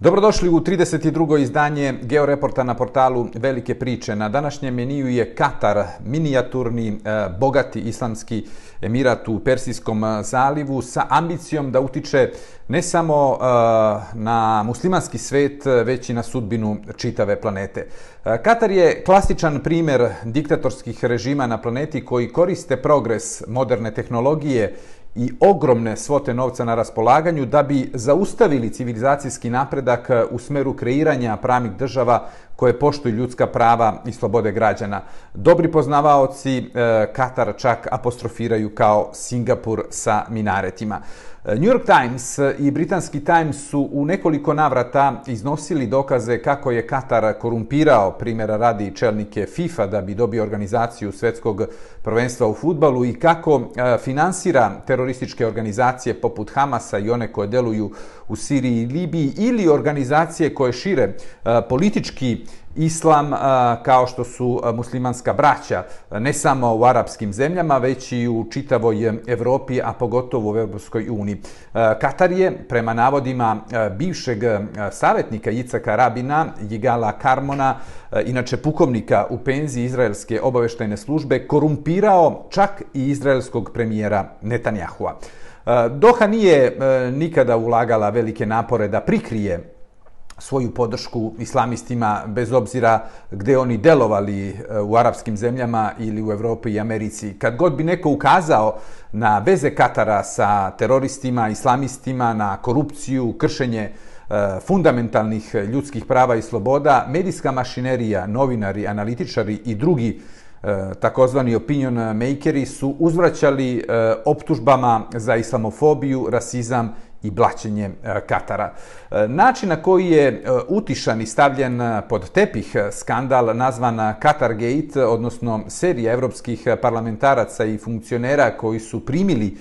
Dobrodošli u 32. izdanje Georeporta na portalu Velike priče. Na današnjem meniju je Katar, minijaturni, e, bogati islamski emirat u Persijskom e, zalivu sa ambicijom da utiče ne samo e, na muslimanski svet, već i na sudbinu čitave planete. Katar je klasičan primer diktatorskih režima na planeti koji koriste progres moderne tehnologije i ogromne svote novca na raspolaganju da bi zaustavili civilizacijski napredak e, u smeru kreiranja pravnih država koje poštuju ljudska prava i slobode građana. Dobri poznavaoci e, Katar čak apostrofiraju kao Singapur sa minaretima. E, New York Times i Britanski Times su u nekoliko navrata iznosili dokaze kako je Katar korumpirao primjera radi čelnike FIFA da bi dobio organizaciju svetskog prvenstva u futbalu i kako e, finansira terorističke organizacije poput Hamasa i one koje deluju u Siriji i Libiji ili organizacije koje šire e, politički islam kao što su muslimanska braća, ne samo u arapskim zemljama, već i u čitavoj Evropi, a pogotovo u Evropskoj uniji. Katar je, prema navodima bivšeg savjetnika Icaka Rabina, Jigala Karmona, inače pukovnika u penziji Izraelske obaveštajne službe, korumpirao čak i izraelskog premijera Netanjahua. Doha nije e, nikada ulagala velike napore da prikrije svoju podršku islamistima bez obzira gde oni delovali e, u arapskim zemljama ili u Evropi i Americi. Kad god bi neko ukazao na veze Katara sa teroristima, islamistima, na korupciju, kršenje e, fundamentalnih ljudskih prava i sloboda, medijska mašinerija, novinari, analitičari i drugi e, takozvani opinion makeri su uzvraćali optužbama za islamofobiju, rasizam i blaćenje e, Katara. E, način na koji je e, utišan i stavljen pod tepih skandal nazvan Qatar Gate, odnosno serija evropskih parlamentaraca i funkcionera koji su primili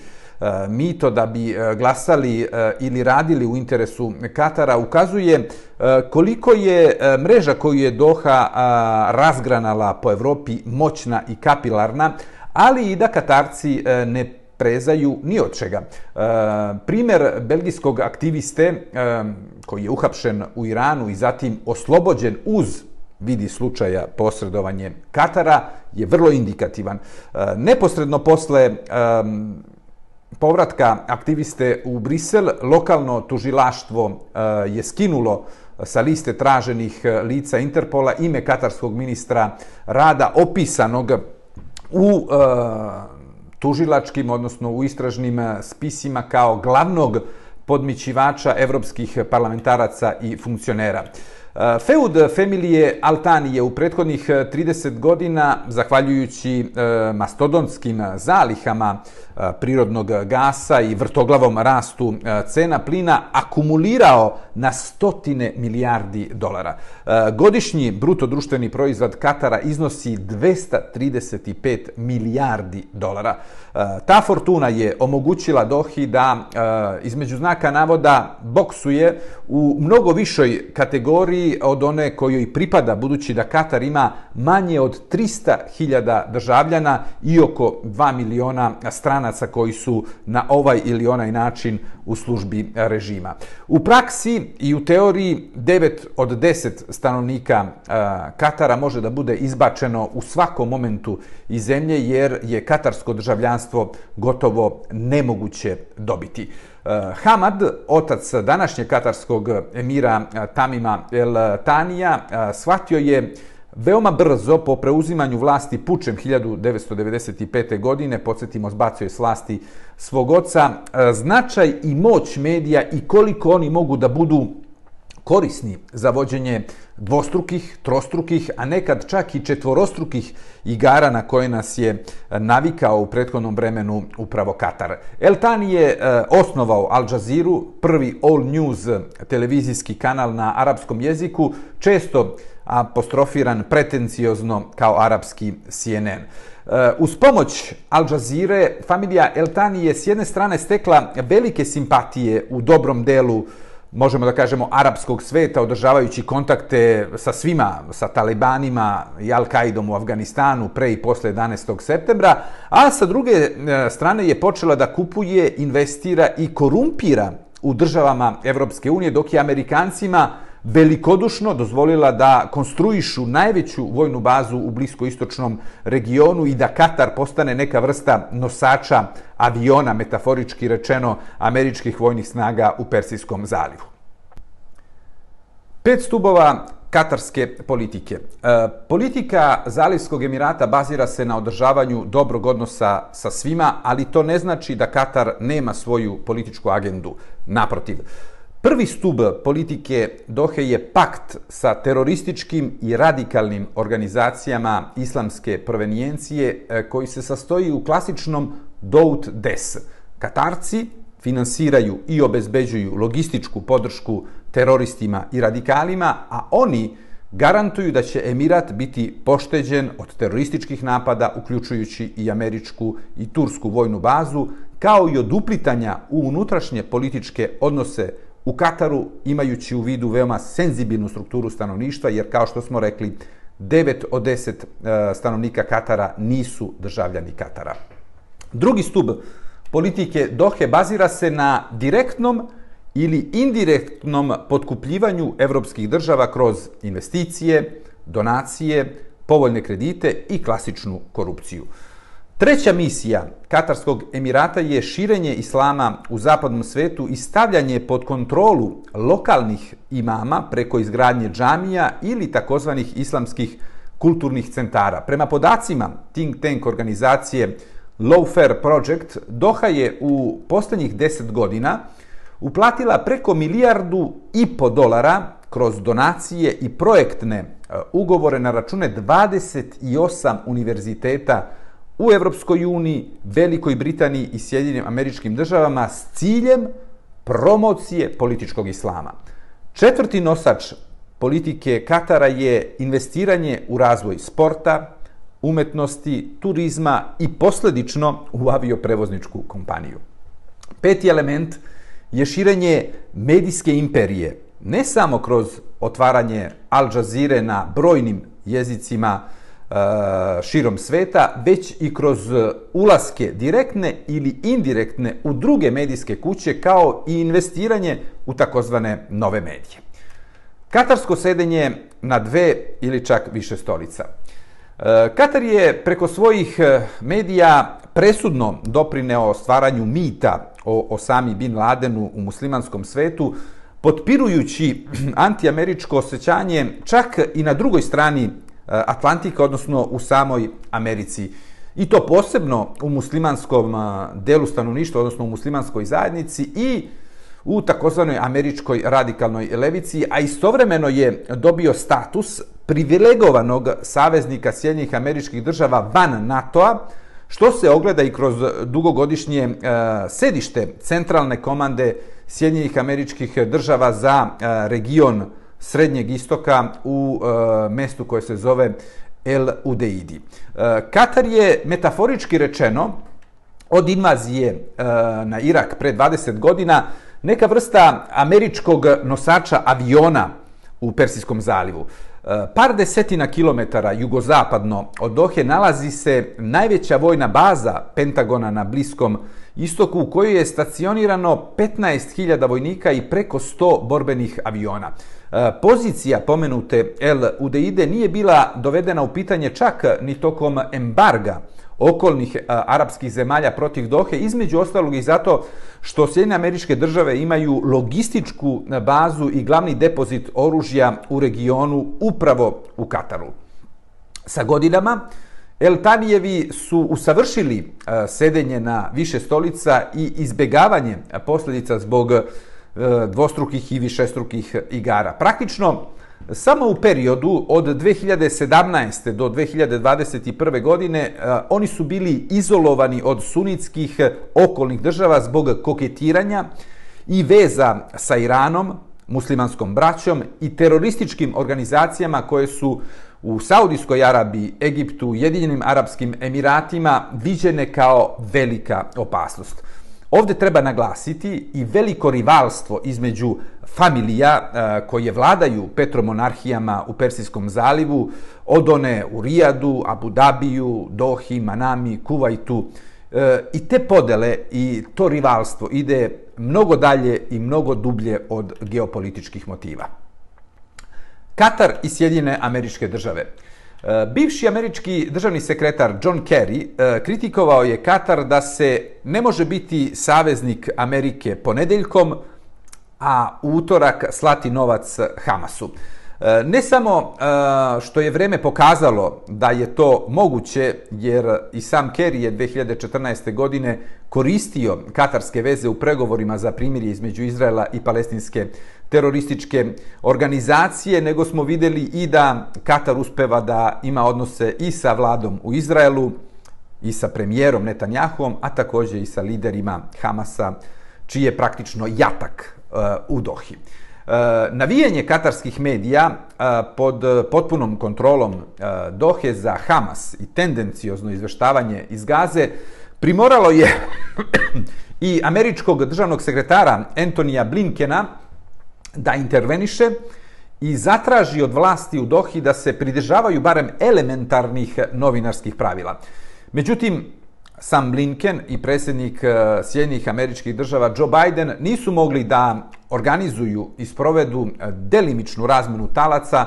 mito da bi glasali ili radili u interesu Katara, ukazuje koliko je mreža koju je Doha razgranala po Evropi moćna i kapilarna, ali i da Katarci ne prezaju ni od čega. E, primjer belgijskog aktiviste e, koji je uhapšen u Iranu i zatim oslobođen uz vidi slučaja posredovanje Katara je vrlo indikativan. E, neposredno posle e, povratka aktiviste u Brisel, lokalno tužilaštvo e, je skinulo sa liste traženih e, lica Interpola ime katarskog ministra rada opisanog u e, tužilačkim, odnosno u istražnim eh, spisima kao glavnog podmićivača evropskih parlamentaraca i funkcionera. Eh, Feud familije Altani je u prethodnih eh, 30 godina, zahvaljujući mastodonskim zalihama prirodnog gasa i vrtoglavom rastu cena plina, akumulirao na stotine milijardi dolara. Godišnji bruto društveni proizvod Katara iznosi 235 milijardi dolara. Ta fortuna je omogućila Dohi da između znaka navoda boksuje u mnogo višoj kategoriji od one kojoj pripada, budući da Katar ima manje od 300.000 državljana i oko 2 miliona stranaca koji su na ovaj ili onaj način u službi režima. U praksi i u teoriji 9 od 10 stanovnika e, Katara može da bude izbačeno u svakom momentu iz zemlje jer je katarsko državljanstvo gotovo nemoguće dobiti. E, Hamad, otac današnjeg katarskog emira e, Tamima El Tanija, shvatio je Veoma brzo, po preuzimanju vlasti pučem 1995. godine, podsjetimo, zbacio je s vlasti svog oca, e, značaj i moć medija i koliko oni mogu da budu korisni za vođenje dvostrukih, trostrukih, a nekad čak i četvorostrukih igara na koje nas je navikao u prethodnom vremenu upravo Katar. El Tani je e, osnovao Al Jazeera, prvi all news televizijski kanal na arapskom jeziku, često apostrofiran pretenciozno kao arapski CNN. E, uz pomoć Al Jazeera, familija Eltani je s jedne strane stekla velike simpatije u dobrom delu možemo da kažemo, arapskog sveta, održavajući kontakte sa svima, sa talibanima i Al-Qaidom u Afganistanu pre i posle 11. septembra, a sa druge e, strane je počela da kupuje, investira i korumpira u državama Evropske unije, dok je Amerikancima velikodušno dozvolila da konstruišu najveću vojnu bazu u bliskoistočnom regionu i da Katar postane neka vrsta nosača aviona, metaforički rečeno, američkih vojnih snaga u Persijskom zalivu. Pet stubova katarske politike. E, politika Zalivskog emirata bazira se na održavanju dobrog odnosa sa svima, ali to ne znači da Katar nema svoju političku agendu. Naprotiv, Prvi stub politike Dohe je pakt sa terorističkim i radikalnim organizacijama islamske provenijencije e, koji se sastoji u klasičnom Dout Des. Katarci finansiraju i obezbeđuju logističku podršku teroristima i radikalima, a oni garantuju da će Emirat biti pošteđen od terorističkih napada, uključujući i američku i tursku vojnu bazu, kao i od uplitanja u unutrašnje političke odnose u Kataru, imajući u vidu veoma senzibilnu strukturu stanovništva, jer kao što smo rekli, 9 od 10 e, stanovnika Katara nisu državljani Katara. Drugi stub politike Dohe bazira se na direktnom ili indirektnom potkupljivanju evropskih država kroz investicije, donacije, povoljne kredite i klasičnu korupciju. Treća misija Katarskog Emirata je širenje islama u zapadnom svetu i stavljanje pod kontrolu lokalnih imama preko izgradnje džamija ili takozvanih islamskih kulturnih centara. Prema podacima think tank organizacije Lawfare Project, Doha je u posljednjih deset godina uplatila preko milijardu i po dolara kroz donacije i projektne e, ugovore na račune 28 univerziteta u Evropskoj uniji, Velikoj Britaniji i Sjedinim američkim državama s ciljem promocije političkog islama. Četvrti nosač politike Katara je investiranje u razvoj sporta, umetnosti, turizma i posledično u avioprevozničku kompaniju. Peti element je širenje medijske imperije, ne samo kroz otvaranje Al Jazeera na brojnim jezicima širom sveta, već i kroz e, ulaske direktne ili indirektne u druge medijske kuće, kao i investiranje u takozvane nove medije. Katarsko sedenje na dve ili čak više stolica. E, Katar je preko svojih e, medija presudno doprineo stvaranju mita o Osami Bin Ladenu u muslimanskom svetu, potpirujući antiameričko osjećanje čak i na drugoj strani Eh, Atlantika, odnosno u samoj Americi. I to posebno u muslimanskom eh, delu stanovništva, odnosno u muslimanskoj zajednici i u takozvanoj američkoj radikalnoj levici, a istovremeno je dobio status privilegovanog saveznika Sjednjih američkih država van NATO-a, što se ogleda i kroz dugogodišnje e, sedište centralne komande Sjednjih američkih država za e, region Srednjeg istoka u e, mestu koje se zove El Udeidi. E, Katar je metaforički rečeno od invazije e, na Irak pre 20 godina neka vrsta američkog nosača aviona u Persijskom zalivu. E, par desetina kilometara jugozapadno od Dohe nalazi se najveća vojna baza Pentagona na Bliskom istoku u kojoj je stacionirano 15.000 vojnika i preko 100 borbenih aviona. E, pozicija pomenute El Udeide nije bila dovedena u pitanje čak ni tokom embarga okolnih a, arapskih zemalja protiv Dohe, između ostalog i zato što Sjedine američke države imaju logističku e, bazu i glavni depozit oružja u regionu upravo u Kataru. Sa godinama, El Tanijevi su usavršili a, sedenje na više stolica i izbegavanje posljedica zbog E, dvostrukih i višestrukih igara. Praktično, Samo u periodu od 2017. do 2021. godine e, oni su bili izolovani od sunitskih okolnih država zbog koketiranja i veza sa Iranom, muslimanskom braćom i terorističkim organizacijama koje su u Saudijskoj Arabiji, Egiptu, Jedinjenim Arabskim Emiratima viđene kao velika opasnost. Ovde treba naglasiti i veliko rivalstvo između familija e, koje vladaju petromonarhijama u Persijskom zalivu, od one u Rijadu, Abu Dabiju, Dohi, Manami, Kuvajtu. E, I te podele i to rivalstvo ide mnogo dalje i mnogo dublje od geopolitičkih motiva. Katar i Sjedine američke države. E, bivši američki državni sekretar John Kerry e, kritikovao je Katar da se ne može biti saveznik Amerike ponedeljkom, a utorak slati novac Hamasu. E, ne samo e, što je vreme pokazalo da je to moguće, jer i sam Kerry je 2014. godine koristio katarske veze u pregovorima za primirje između Izraela i palestinske terorističke organizacije, nego smo videli i da Katar uspeva da ima odnose i sa vladom u Izraelu, i sa premijerom Netanjahom, a također i sa liderima Hamasa, čiji je praktično jatak e, u Dohi. Eh, navijanje katarskih medija eh, pod eh, potpunom kontrolom Dohe za Hamas i tendenciozno izveštavanje iz Gaze primoralo je i američkog državnog sekretara Antonija Blinkena da interveniše i zatraži od vlasti u Dohi da se pridržavaju barem elementarnih novinarskih pravila. Međutim, sam Blinken i predsjednik Sjedinih Sjedinjenih američkih država Joe Biden nisu mogli da organizuju i sprovedu e, delimičnu razmenu talaca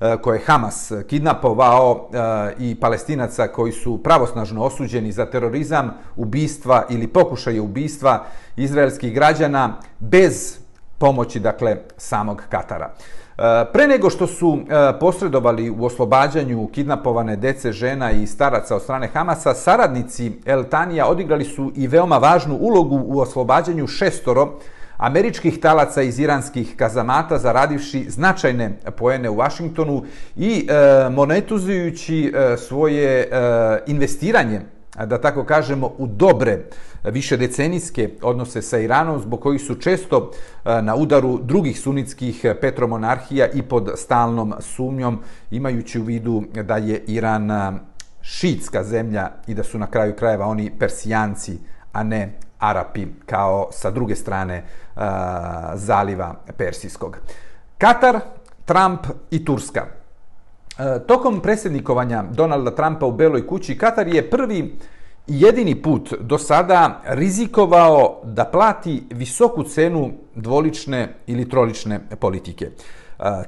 e, koje je Hamas kidnapovao e, i palestinaca koji su pravosnažno osuđeni za terorizam, ubistva ili pokušaje ubistva izraelskih građana bez pomoći dakle samog Katara. Eh, pre nego što su eh, posredovali u oslobađanju kidnapovane dece, žena i staraca od strane Hamasa, saradnici El Tanija odigrali su i veoma važnu ulogu u oslobađanju šestoro američkih talaca iz iranskih kazamata zaradivši značajne poene u Vašingtonu i eh, e, monetuzujući svoje investiranje da tako kažemo, u dobre višedecenijske odnose sa Iranom, zbog kojih su često e, na udaru drugih sunitskih e, petromonarhija i pod stalnom sumnjom, imajući u vidu da je Iran e, šitska zemlja i da su na kraju krajeva oni persijanci, a ne Arapi, kao sa druge strane zaliva Persijskog. Katar, Trump i Turska. E, tokom predsjednikovanja Donalda Trumpa u Beloj kući, Katar je prvi i jedini put do sada rizikovao da plati visoku cenu dvolične ili trolične politike. E,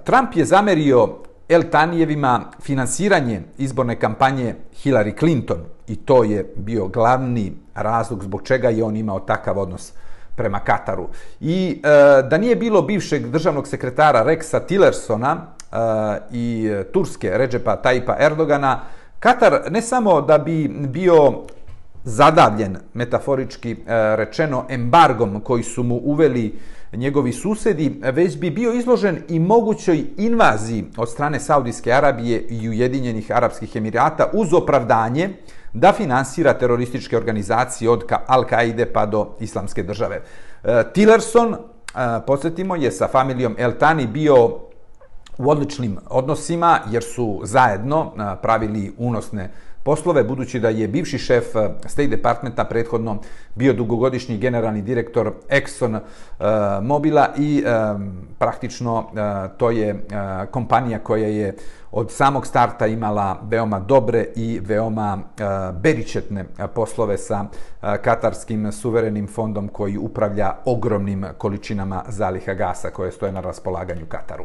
Trump je zamerio El Tanijevima finansiranje izborne kampanje Hillary Clinton i to je bio glavni razlog zbog čega je on imao takav odnos prema Kataru. I e, da nije bilo bivšeg državnog sekretara Rexa Tillersona, Uh, i Turske Ređepa Tajpa Erdogana, Katar ne samo da bi bio zadavljen, metaforički uh, rečeno, embargom koji su mu uveli njegovi susedi, već bi bio izložen i mogućoj invaziji od strane Saudijske Arabije i Ujedinjenih Arabskih Emirata uz opravdanje da finansira terorističke organizacije od Al-Qaide pa do Islamske države. Uh, Tillerson, podsjetimo, je sa familijom El Tani bio u odličnim odnosima jer su zajedno pravili unosne poslove, budući da je bivši šef State Departmenta prethodno bio dugogodišnji generalni direktor Exxon Mobila i praktično to je kompanija koja je od samog starta imala veoma dobre i veoma beričetne poslove sa Katarskim suverenim fondom koji upravlja ogromnim količinama zaliha gasa koje stoje na raspolaganju Kataru.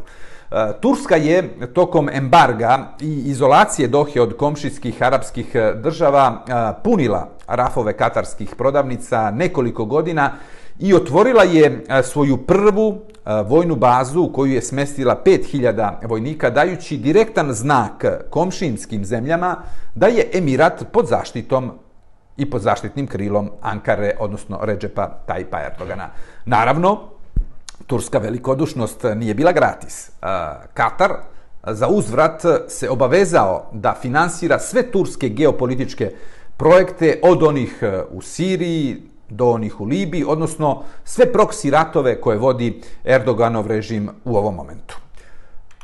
Eh, Turska je tokom embarga i izolacije Dohe od komšijskih arapskih eh, država eh, punila rafove katarskih prodavnica nekoliko godina i otvorila je svoju prvu vojnu bazu koju je smestila 5000 vojnika dajući direktan znak komšinskim zemljama da je Emirat pod zaštitom i pod zaštitnim krilom Ankare, odnosno Ređepa Tajpa Erdogana. Naravno, turska velikodušnost nije bila gratis. Katar za uzvrat se obavezao da finansira sve turske geopolitičke projekte od onih e, u Siriji do onih u Libiji, odnosno sve proksi ratove koje vodi Erdoganov režim u ovom momentu.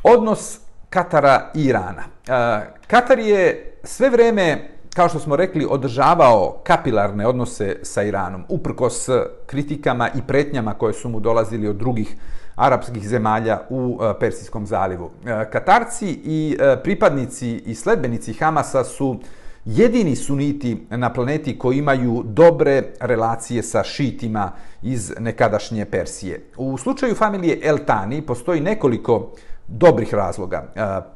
Odnos Katara i Irana. E, Katar je sve vreme kao što smo rekli, održavao kapilarne odnose sa Iranom, uprkos kritikama i pretnjama koje su mu dolazili od drugih arapskih zemalja u e, Persijskom zalivu. E, Katarci i e, pripadnici i sledbenici Hamasa su jedini suniti na planeti koji imaju dobre relacije sa šitima iz nekadašnje Persije. U slučaju familije Eltani postoji nekoliko dobrih razloga.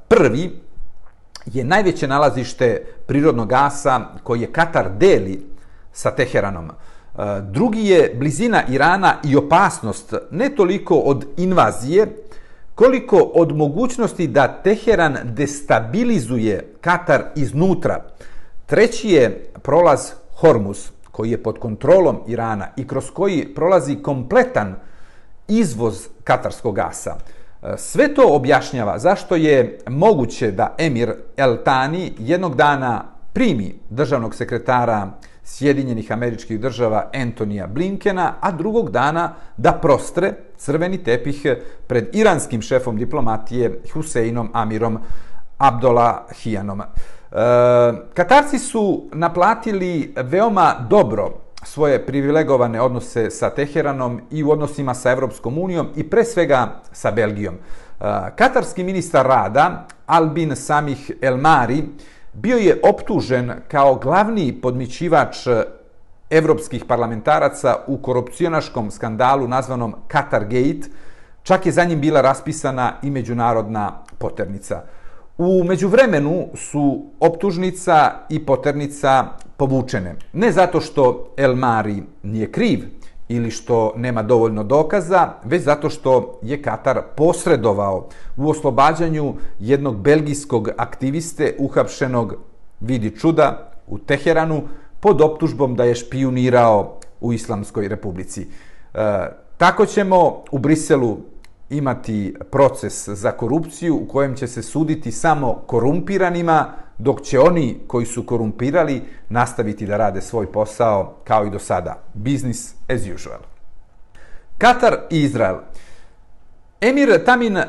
Prvi je najveće nalazište prirodnog gasa koji je Katar deli sa Teheranom. E, drugi je blizina Irana i opasnost ne toliko od invazije, koliko od mogućnosti da Teheran destabilizuje Katar iznutra. Treći je prolaz Hormuz, koji je pod kontrolom Irana i kroz koji prolazi kompletan izvoz katarskog gasa. Sve to objašnjava zašto je moguće da Emir El Tani jednog dana primi državnog sekretara Sjedinjenih američkih država Antonija Blinkena, a drugog dana da prostre crveni tepih pred iranskim šefom diplomatije Huseinom Amirom Abdollahijanom. E, Katarci su naplatili veoma dobro svoje privilegovane odnose sa Teheranom i u odnosima sa Evropskom unijom i pre svega sa Belgijom. Uh, katarski ministar rada Albin Samih Elmari bio je optužen kao glavni podmićivač evropskih parlamentaraca u korupcionaškom skandalu nazvanom Qatar Gate, čak je za njim bila raspisana i međunarodna poternica. U međuvremenu su optužnica i poternica povučene. Ne zato što El Mari nije kriv ili što nema dovoljno dokaza, već zato što je Katar posredovao u oslobađanju jednog belgijskog aktiviste uhapšenog vidi čuda u Teheranu pod optužbom da je špionirao u Islamskoj republici. E, tako ćemo u Briselu imati proces za korupciju u kojem će se suditi samo korumpiranima, dok će oni koji su korumpirali nastaviti da rade svoj posao kao i do sada. Business as usual. Katar i Izrael. Emir Tamin uh,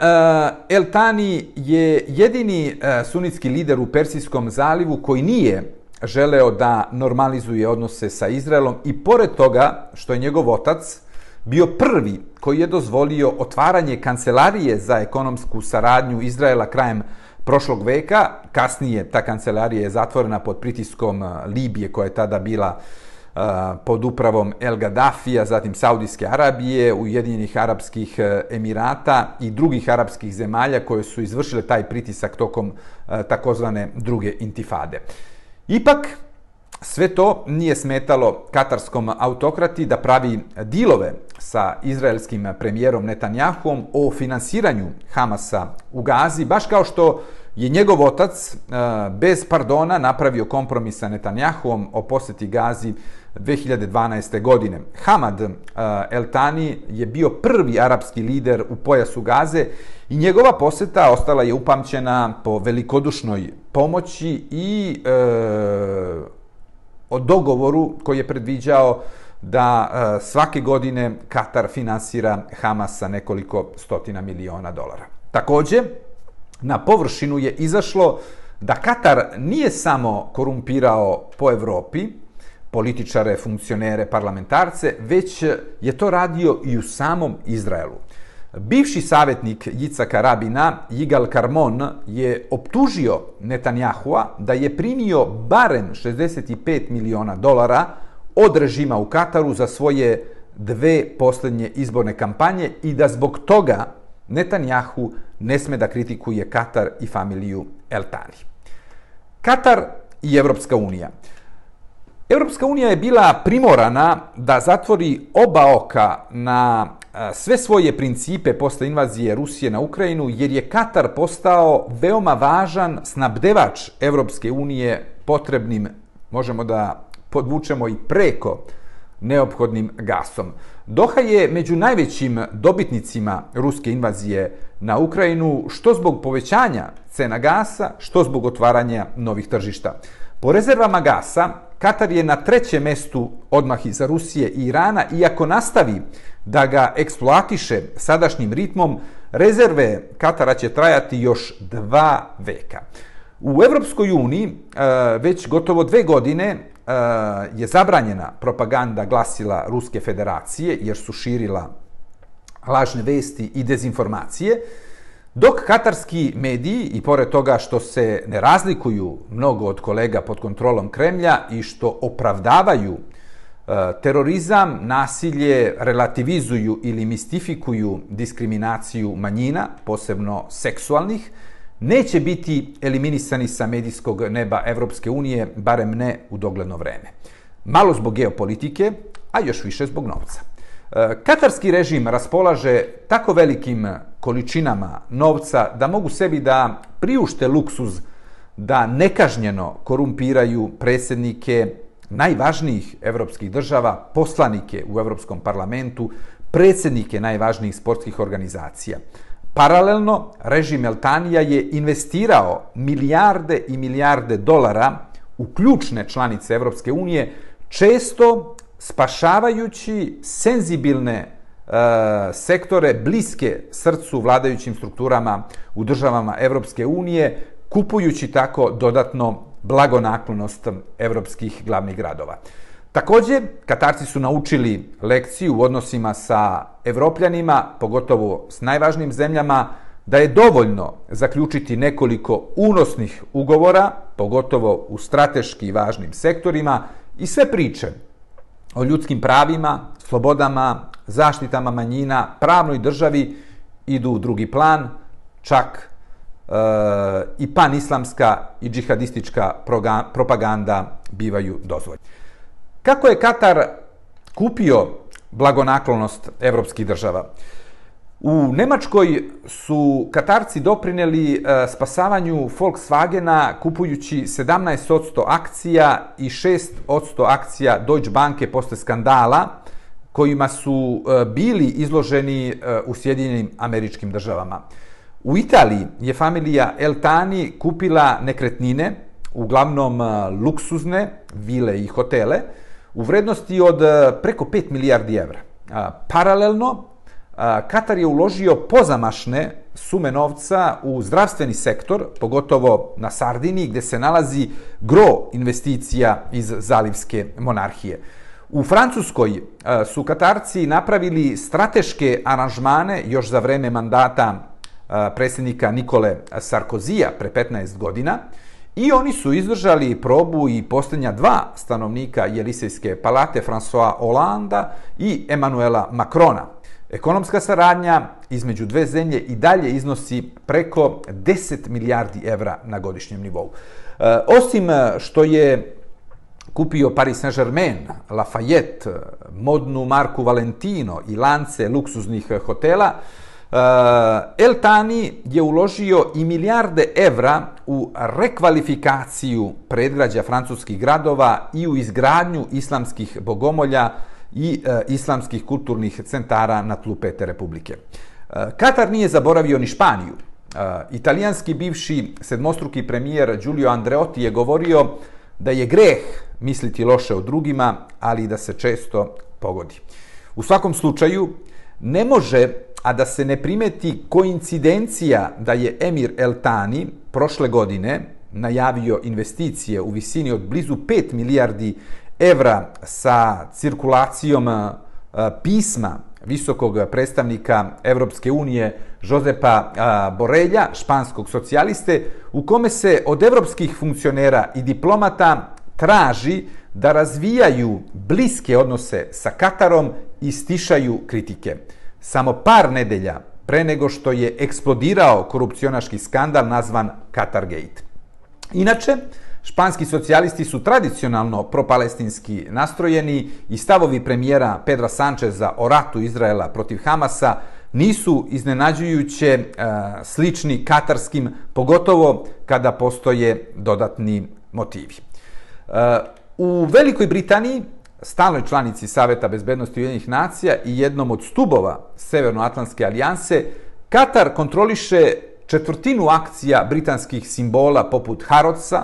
El Tani je jedini uh, sunitski lider u Persijskom zalivu koji nije želeo da normalizuje odnose sa Izraelom i pored toga što je njegov otac bio prvi koji je dozvolio otvaranje kancelarije za ekonomsku saradnju Izraela krajem prošlog veka. Kasnije ta kancelarija je zatvorena pod pritiskom e, Libije koja je tada bila e, pod upravom El Gaddafija, zatim Saudijske Arabije, Ujedinjenih Arabskih e, Emirata i drugih arapskih zemalja koje su izvršile taj pritisak tokom takozvane druge intifade. Ipak, sve to nije smetalo katarskom autokrati da pravi dilove sa izraelskim premijerom Netanjahom o finansiranju Hamasa u Gazi, baš kao što je njegov otac e, bez pardona napravio kompromis sa Netanjahom o poseti Gazi 2012. godine. Hamad e, El Tani je bio prvi arapski lider u pojasu Gaze i njegova poseta ostala je upamćena po velikodušnoj pomoći i e, o dogovoru koji je predviđao da e, svake godine Katar finansira Hamas sa nekoliko stotina miliona dolara. Takođe, na površinu je izašlo da Katar nije samo korumpirao po Evropi, političare, funkcionere, parlamentarce, već je to radio i u samom Izraelu. Bivši savjetnik Jicaka Rabina, Yigal Karmon, je optužio Netanjahua da je primio barem 65 miliona dolara od režima u Kataru za svoje dve posljednje izborne kampanje i da zbog toga Netanjahu ne sme da kritikuje Katar i familiju Eltani. Katar i Evropska unija. Evropska unija je bila primorana da zatvori oba oka na sve svoje principe posle invazije Rusije na Ukrajinu, jer je Katar postao veoma važan snabdevač Evropske unije potrebnim, možemo da podvučemo i preko neophodnim gasom. Doha je među najvećim dobitnicima ruske invazije na Ukrajinu, što zbog povećanja cena gasa, što zbog otvaranja novih tržišta. Po rezervama gasa, Katar je na trećem mestu odmah iza Rusije i Irana, iako nastavi da ga eksploatiše sadašnjim ritmom, rezerve Katara će trajati još dva veka. U Evropskoj uniji e, već gotovo dve godine Eh, je zabranjena propaganda glasila Ruske federacije, jer su širila lažne vesti i dezinformacije. Dok katarski mediji, i pored toga što se ne razlikuju mnogo od kolega pod kontrolom Kremlja i što opravdavaju eh, terorizam, nasilje, relativizuju ili mistifikuju diskriminaciju manjina, posebno seksualnih, neće biti eliminisani sa medijskog neba Evropske unije, barem ne u dogledno vreme. Malo zbog geopolitike, a još više zbog novca. E, katarski režim raspolaže tako velikim količinama novca da mogu sebi da priušte luksuz da nekažnjeno korumpiraju predsjednike najvažnijih evropskih država, poslanike u Evropskom parlamentu, predsjednike najvažnijih sportskih organizacija. Paralelno, režim Eltanija je investirao milijarde i milijarde dolara u ključne članice Evropske unije, često spašavajući senzibilne e, sektore bliske srcu vladajućim strukturama u državama Evropske unije, kupujući tako dodatno blagonaklonost evropskih glavnih gradova. Također, Katarci su naučili lekciju u odnosima sa evropljanima, pogotovo s najvažnijim zemljama, da je dovoljno zaključiti nekoliko unosnih ugovora, pogotovo u strateški važnim sektorima, i sve priče o ljudskim pravima, slobodama, zaštitama manjina, pravnoj državi idu u drugi plan, čak e, i panislamska i džihadistička propaganda bivaju dozvoljene. Kako je Katar kupio blagonaklonost evropskih država? U Nemačkoj su Katarci doprineli e, spasavanju Volkswagena kupujući 17% akcija i 6% akcija Deutsche Banke posle skandala kojima su e, bili izloženi e, u Sjedinjenim američkim državama. U Italiji je familija Eltani kupila nekretnine, uglavnom luksuzne, vile i hotele, u vrednosti od e, preko 5 milijardi evra. Paralelno, e, Katar je uložio pozamašne sume novca u zdravstveni sektor, pogotovo na Sardini, gde se nalazi gro investicija iz zalivske monarhije. U Francuskoj e, su Katarci napravili strateške aranžmane još za vreme mandata predsjednika Nikole Sarkozija pre 15 godina i oni su izdržali probu i posljednja dva stanovnika Jelisejske palate, François Hollanda i Emanuela Macrona. Ekonomska saradnja između dve zemlje i dalje iznosi preko 10 milijardi evra na godišnjem nivou. E, osim što je kupio Paris Saint-Germain, Lafayette, modnu marku Valentino i lance luksuznih hotela, e, Eh, El Tani je uložio i milijarde evra u rekvalifikaciju predgrađa francuskih gradova i u izgradnju islamskih bogomolja, i e, islamskih kulturnih centara na tlu Pete Republike. E, Katar nije zaboravio ni Španiju. E, italijanski bivši sedmostruki premijer Giulio Andreotti je govorio da je greh misliti loše o drugima, ali da se često pogodi. U svakom slučaju, ne može, a da se ne primeti koincidencija da je Emir El Tani prošle godine najavio investicije u visini od blizu 5 milijardi evra sa cirkulacijom e, pisma visokog predstavnika Evropske unije Josepa e, Borelja, španskog socijaliste, u kome se od evropskih funkcionera i diplomata traži da razvijaju bliske odnose sa Katarom i stišaju kritike. Samo par nedelja pre nego što je eksplodirao korupcionaški skandal nazvan Qatargate. Inače, Španski socijalisti su tradicionalno propalestinski nastrojeni i stavovi premijera Pedra Sančeza o ratu Izraela protiv Hamasa nisu iznenađujuće e, slični katarskim, pogotovo kada postoje dodatni motivi. E, u Velikoj Britaniji, stalnoj članici Saveta bezbednosti Ujedinjenih nacija i jednom od stubova Severnoatlantske alijanse, Katar kontroliše četvrtinu akcija britanskih simbola poput Harrodsa,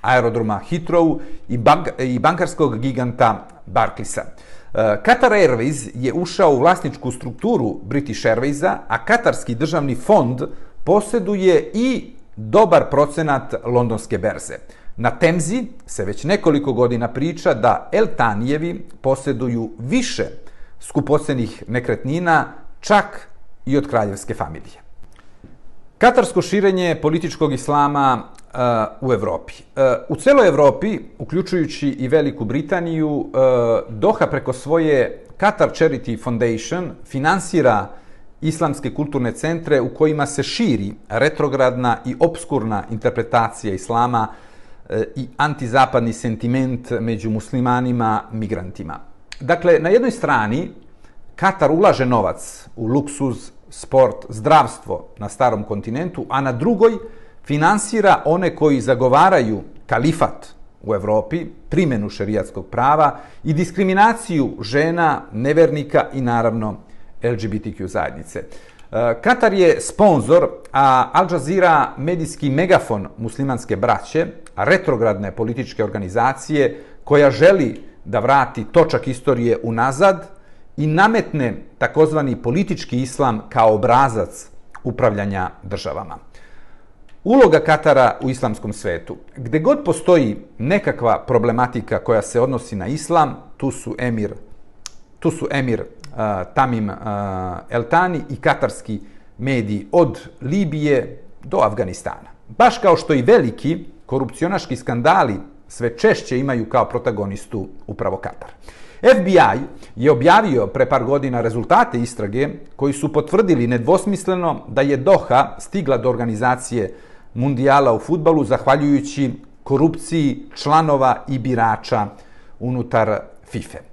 aerodroma Heathrow i, bank, i bankarskog giganta Barclaysa. E, Qatar Airways je ušao u vlasničku strukturu British Airwaysa, a Katarski državni fond posjeduje i dobar procenat londonske berze. Na Temzi se već nekoliko godina priča da Eltanijevi posjeduju više skupocenih nekretnina, čak i od kraljevske familije. Katarsko širenje političkog islama uh, u Evropi. Uh, u celoj Evropi, uključujući i Veliku Britaniju, uh, Doha preko svoje Qatar Charity Foundation finansira islamske kulturne centre u kojima se širi retrogradna i obskurna interpretacija islama uh, E, i antizapadni sentiment među muslimanima, migrantima. Dakle, na jednoj strani Katar ulaže novac u luksuz, sport, zdravstvo na starom kontinentu, a na drugoj finansira one koji zagovaraju kalifat u Evropi, primjenu šerijatskog prava i diskriminaciju žena, nevernika i naravno LGBTQ zajednice. Eh, Katar je sponsor, a Al Jazeera medijski megafon muslimanske braće, retrogradne političke organizacije koja želi da vrati točak istorije unazad i nametne takozvani politički islam kao obrazac upravljanja državama. Uloga Katara u islamskom svetu. Gde god postoji nekakva problematika koja se odnosi na islam, tu su emir, tu su emir Tamim Eltani i katarski mediji od Libije do Afganistana. Baš kao što i veliki korupcionaški skandali sve češće imaju kao protagonistu upravo Katar. FBI je objavio pre par godina rezultate istrage koji su potvrdili nedvosmisleno da je Doha stigla do organizacije mundijala u futbalu zahvaljujući korupciji članova i birača unutar FIFA.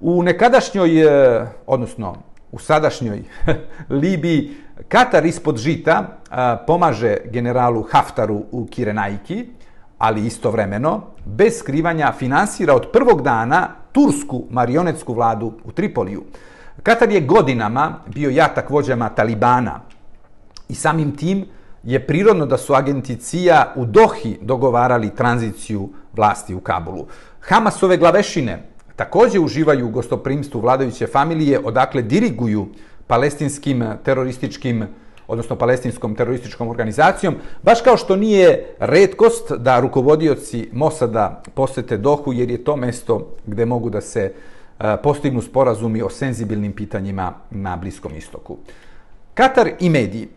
U nekadašnjoj, e, odnosno u sadašnjoj Libiji, Katar ispod žita e, pomaže generalu Haftaru u Kirenajki, ali istovremeno, bez skrivanja, finansira od prvog dana tursku marionetsku vladu u Tripoliju. Katar je godinama bio jatak vođama Talibana i samim tim je prirodno da su agenti CIA u Dohi dogovarali tranziciju vlasti u Kabulu. Hamasove glavešine također uživaju u gostoprimstvu vladajuće familije, odakle diriguju palestinskim terorističkim odnosno palestinskom terorističkom organizacijom, baš kao što nije redkost da rukovodioci Mosada posete Dohu, jer je to mesto gde mogu da se e, postignu sporazumi o senzibilnim pitanjima na Bliskom istoku. Katar i mediji.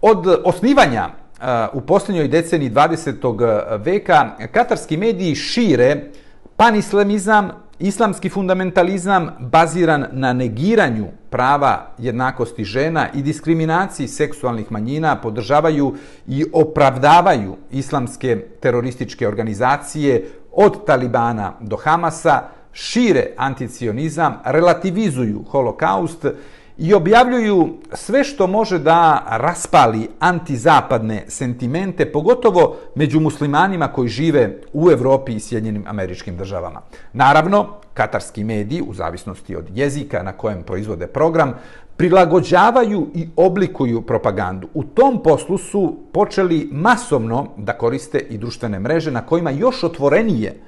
Od osnivanja e, u posljednjoj deceniji 20. veka, katarski mediji šire panislamizam, islamski fundamentalizam baziran na negiranju prava jednakosti žena i diskriminaciji seksualnih manjina podržavaju i opravdavaju islamske terorističke organizacije od Talibana do Hamasa, šire anticionizam, relativizuju holokaust i objavljuju sve što može da raspali antizapadne sentimente, pogotovo među muslimanima koji žive u Evropi i Sjedinjenim američkim državama. Naravno, katarski mediji, u zavisnosti od jezika na kojem proizvode program, prilagođavaju i oblikuju propagandu. U tom poslu su počeli masovno da koriste i društvene mreže na kojima još otvorenije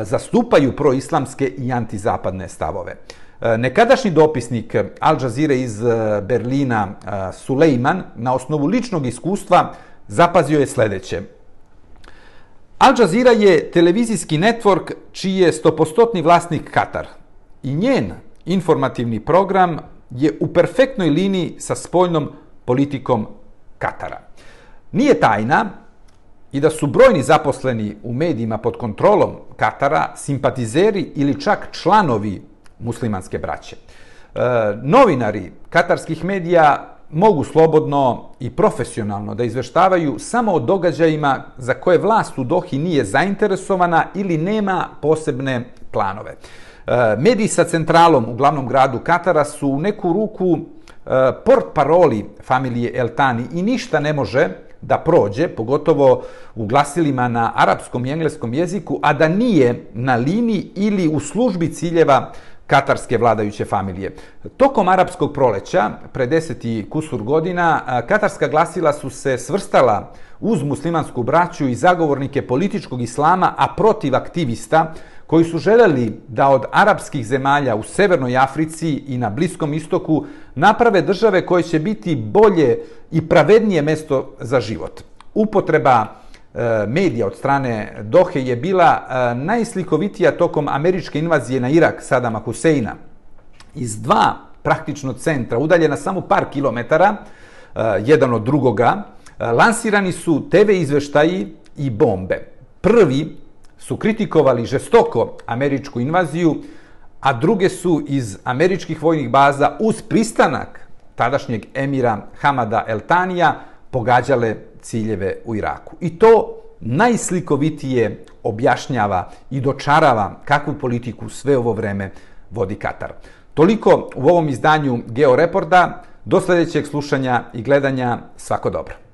zastupaju proislamske i antizapadne stavove. E, nekadašnji dopisnik Al Jazeera iz e, Berlina, e, Sulejman, na osnovu ličnog iskustva zapazio je sledeće. Al Jazeera je televizijski network čiji je stopostotni vlasnik Katar. I njen informativni program je u perfektnoj liniji sa spoljnom politikom Katara. Nije tajna i da su brojni zaposleni u medijima pod kontrolom Katara simpatizeri ili čak članovi muslimanske braće. E, novinari katarskih medija mogu slobodno i profesionalno da izveštavaju samo o događajima za koje vlast u Dohi nije zainteresovana ili nema posebne planove. E, mediji sa centralom u glavnom gradu Katara su u neku ruku e, port paroli familije Eltani i ništa ne može da prođe, pogotovo u glasilima na arapskom i engleskom jeziku, a da nije na liniji ili u službi ciljeva katarske vladajuće familije. Tokom arapskog proleća, pre deseti kusur godina, katarska glasila su se svrstala uz muslimansku braću i zagovornike političkog islama, a protiv aktivista koji su želeli da od arapskih zemalja u Severnoj Africi i na Bliskom istoku naprave države koje će biti bolje i pravednije mesto za život. Upotreba Eh, medija od strane Dohe je bila eh, najslikovitija tokom američke invazije na Irak Sadama Huseina. Iz dva praktično centra, udaljena samo par kilometara, eh, jedan od drugoga, lansirani su TV izveštaji i bombe. Prvi su kritikovali žestoko američku invaziju, a druge su iz američkih vojnih baza uz pristanak tadašnjeg emira Hamada Eltanija pogađale ciljeve u Iraku. I to najslikovitije objašnjava i dočarava kakvu politiku sve ovo vreme vodi Katar. Toliko u ovom izdanju Georeporta. Do sljedećeg slušanja i gledanja. Svako dobro.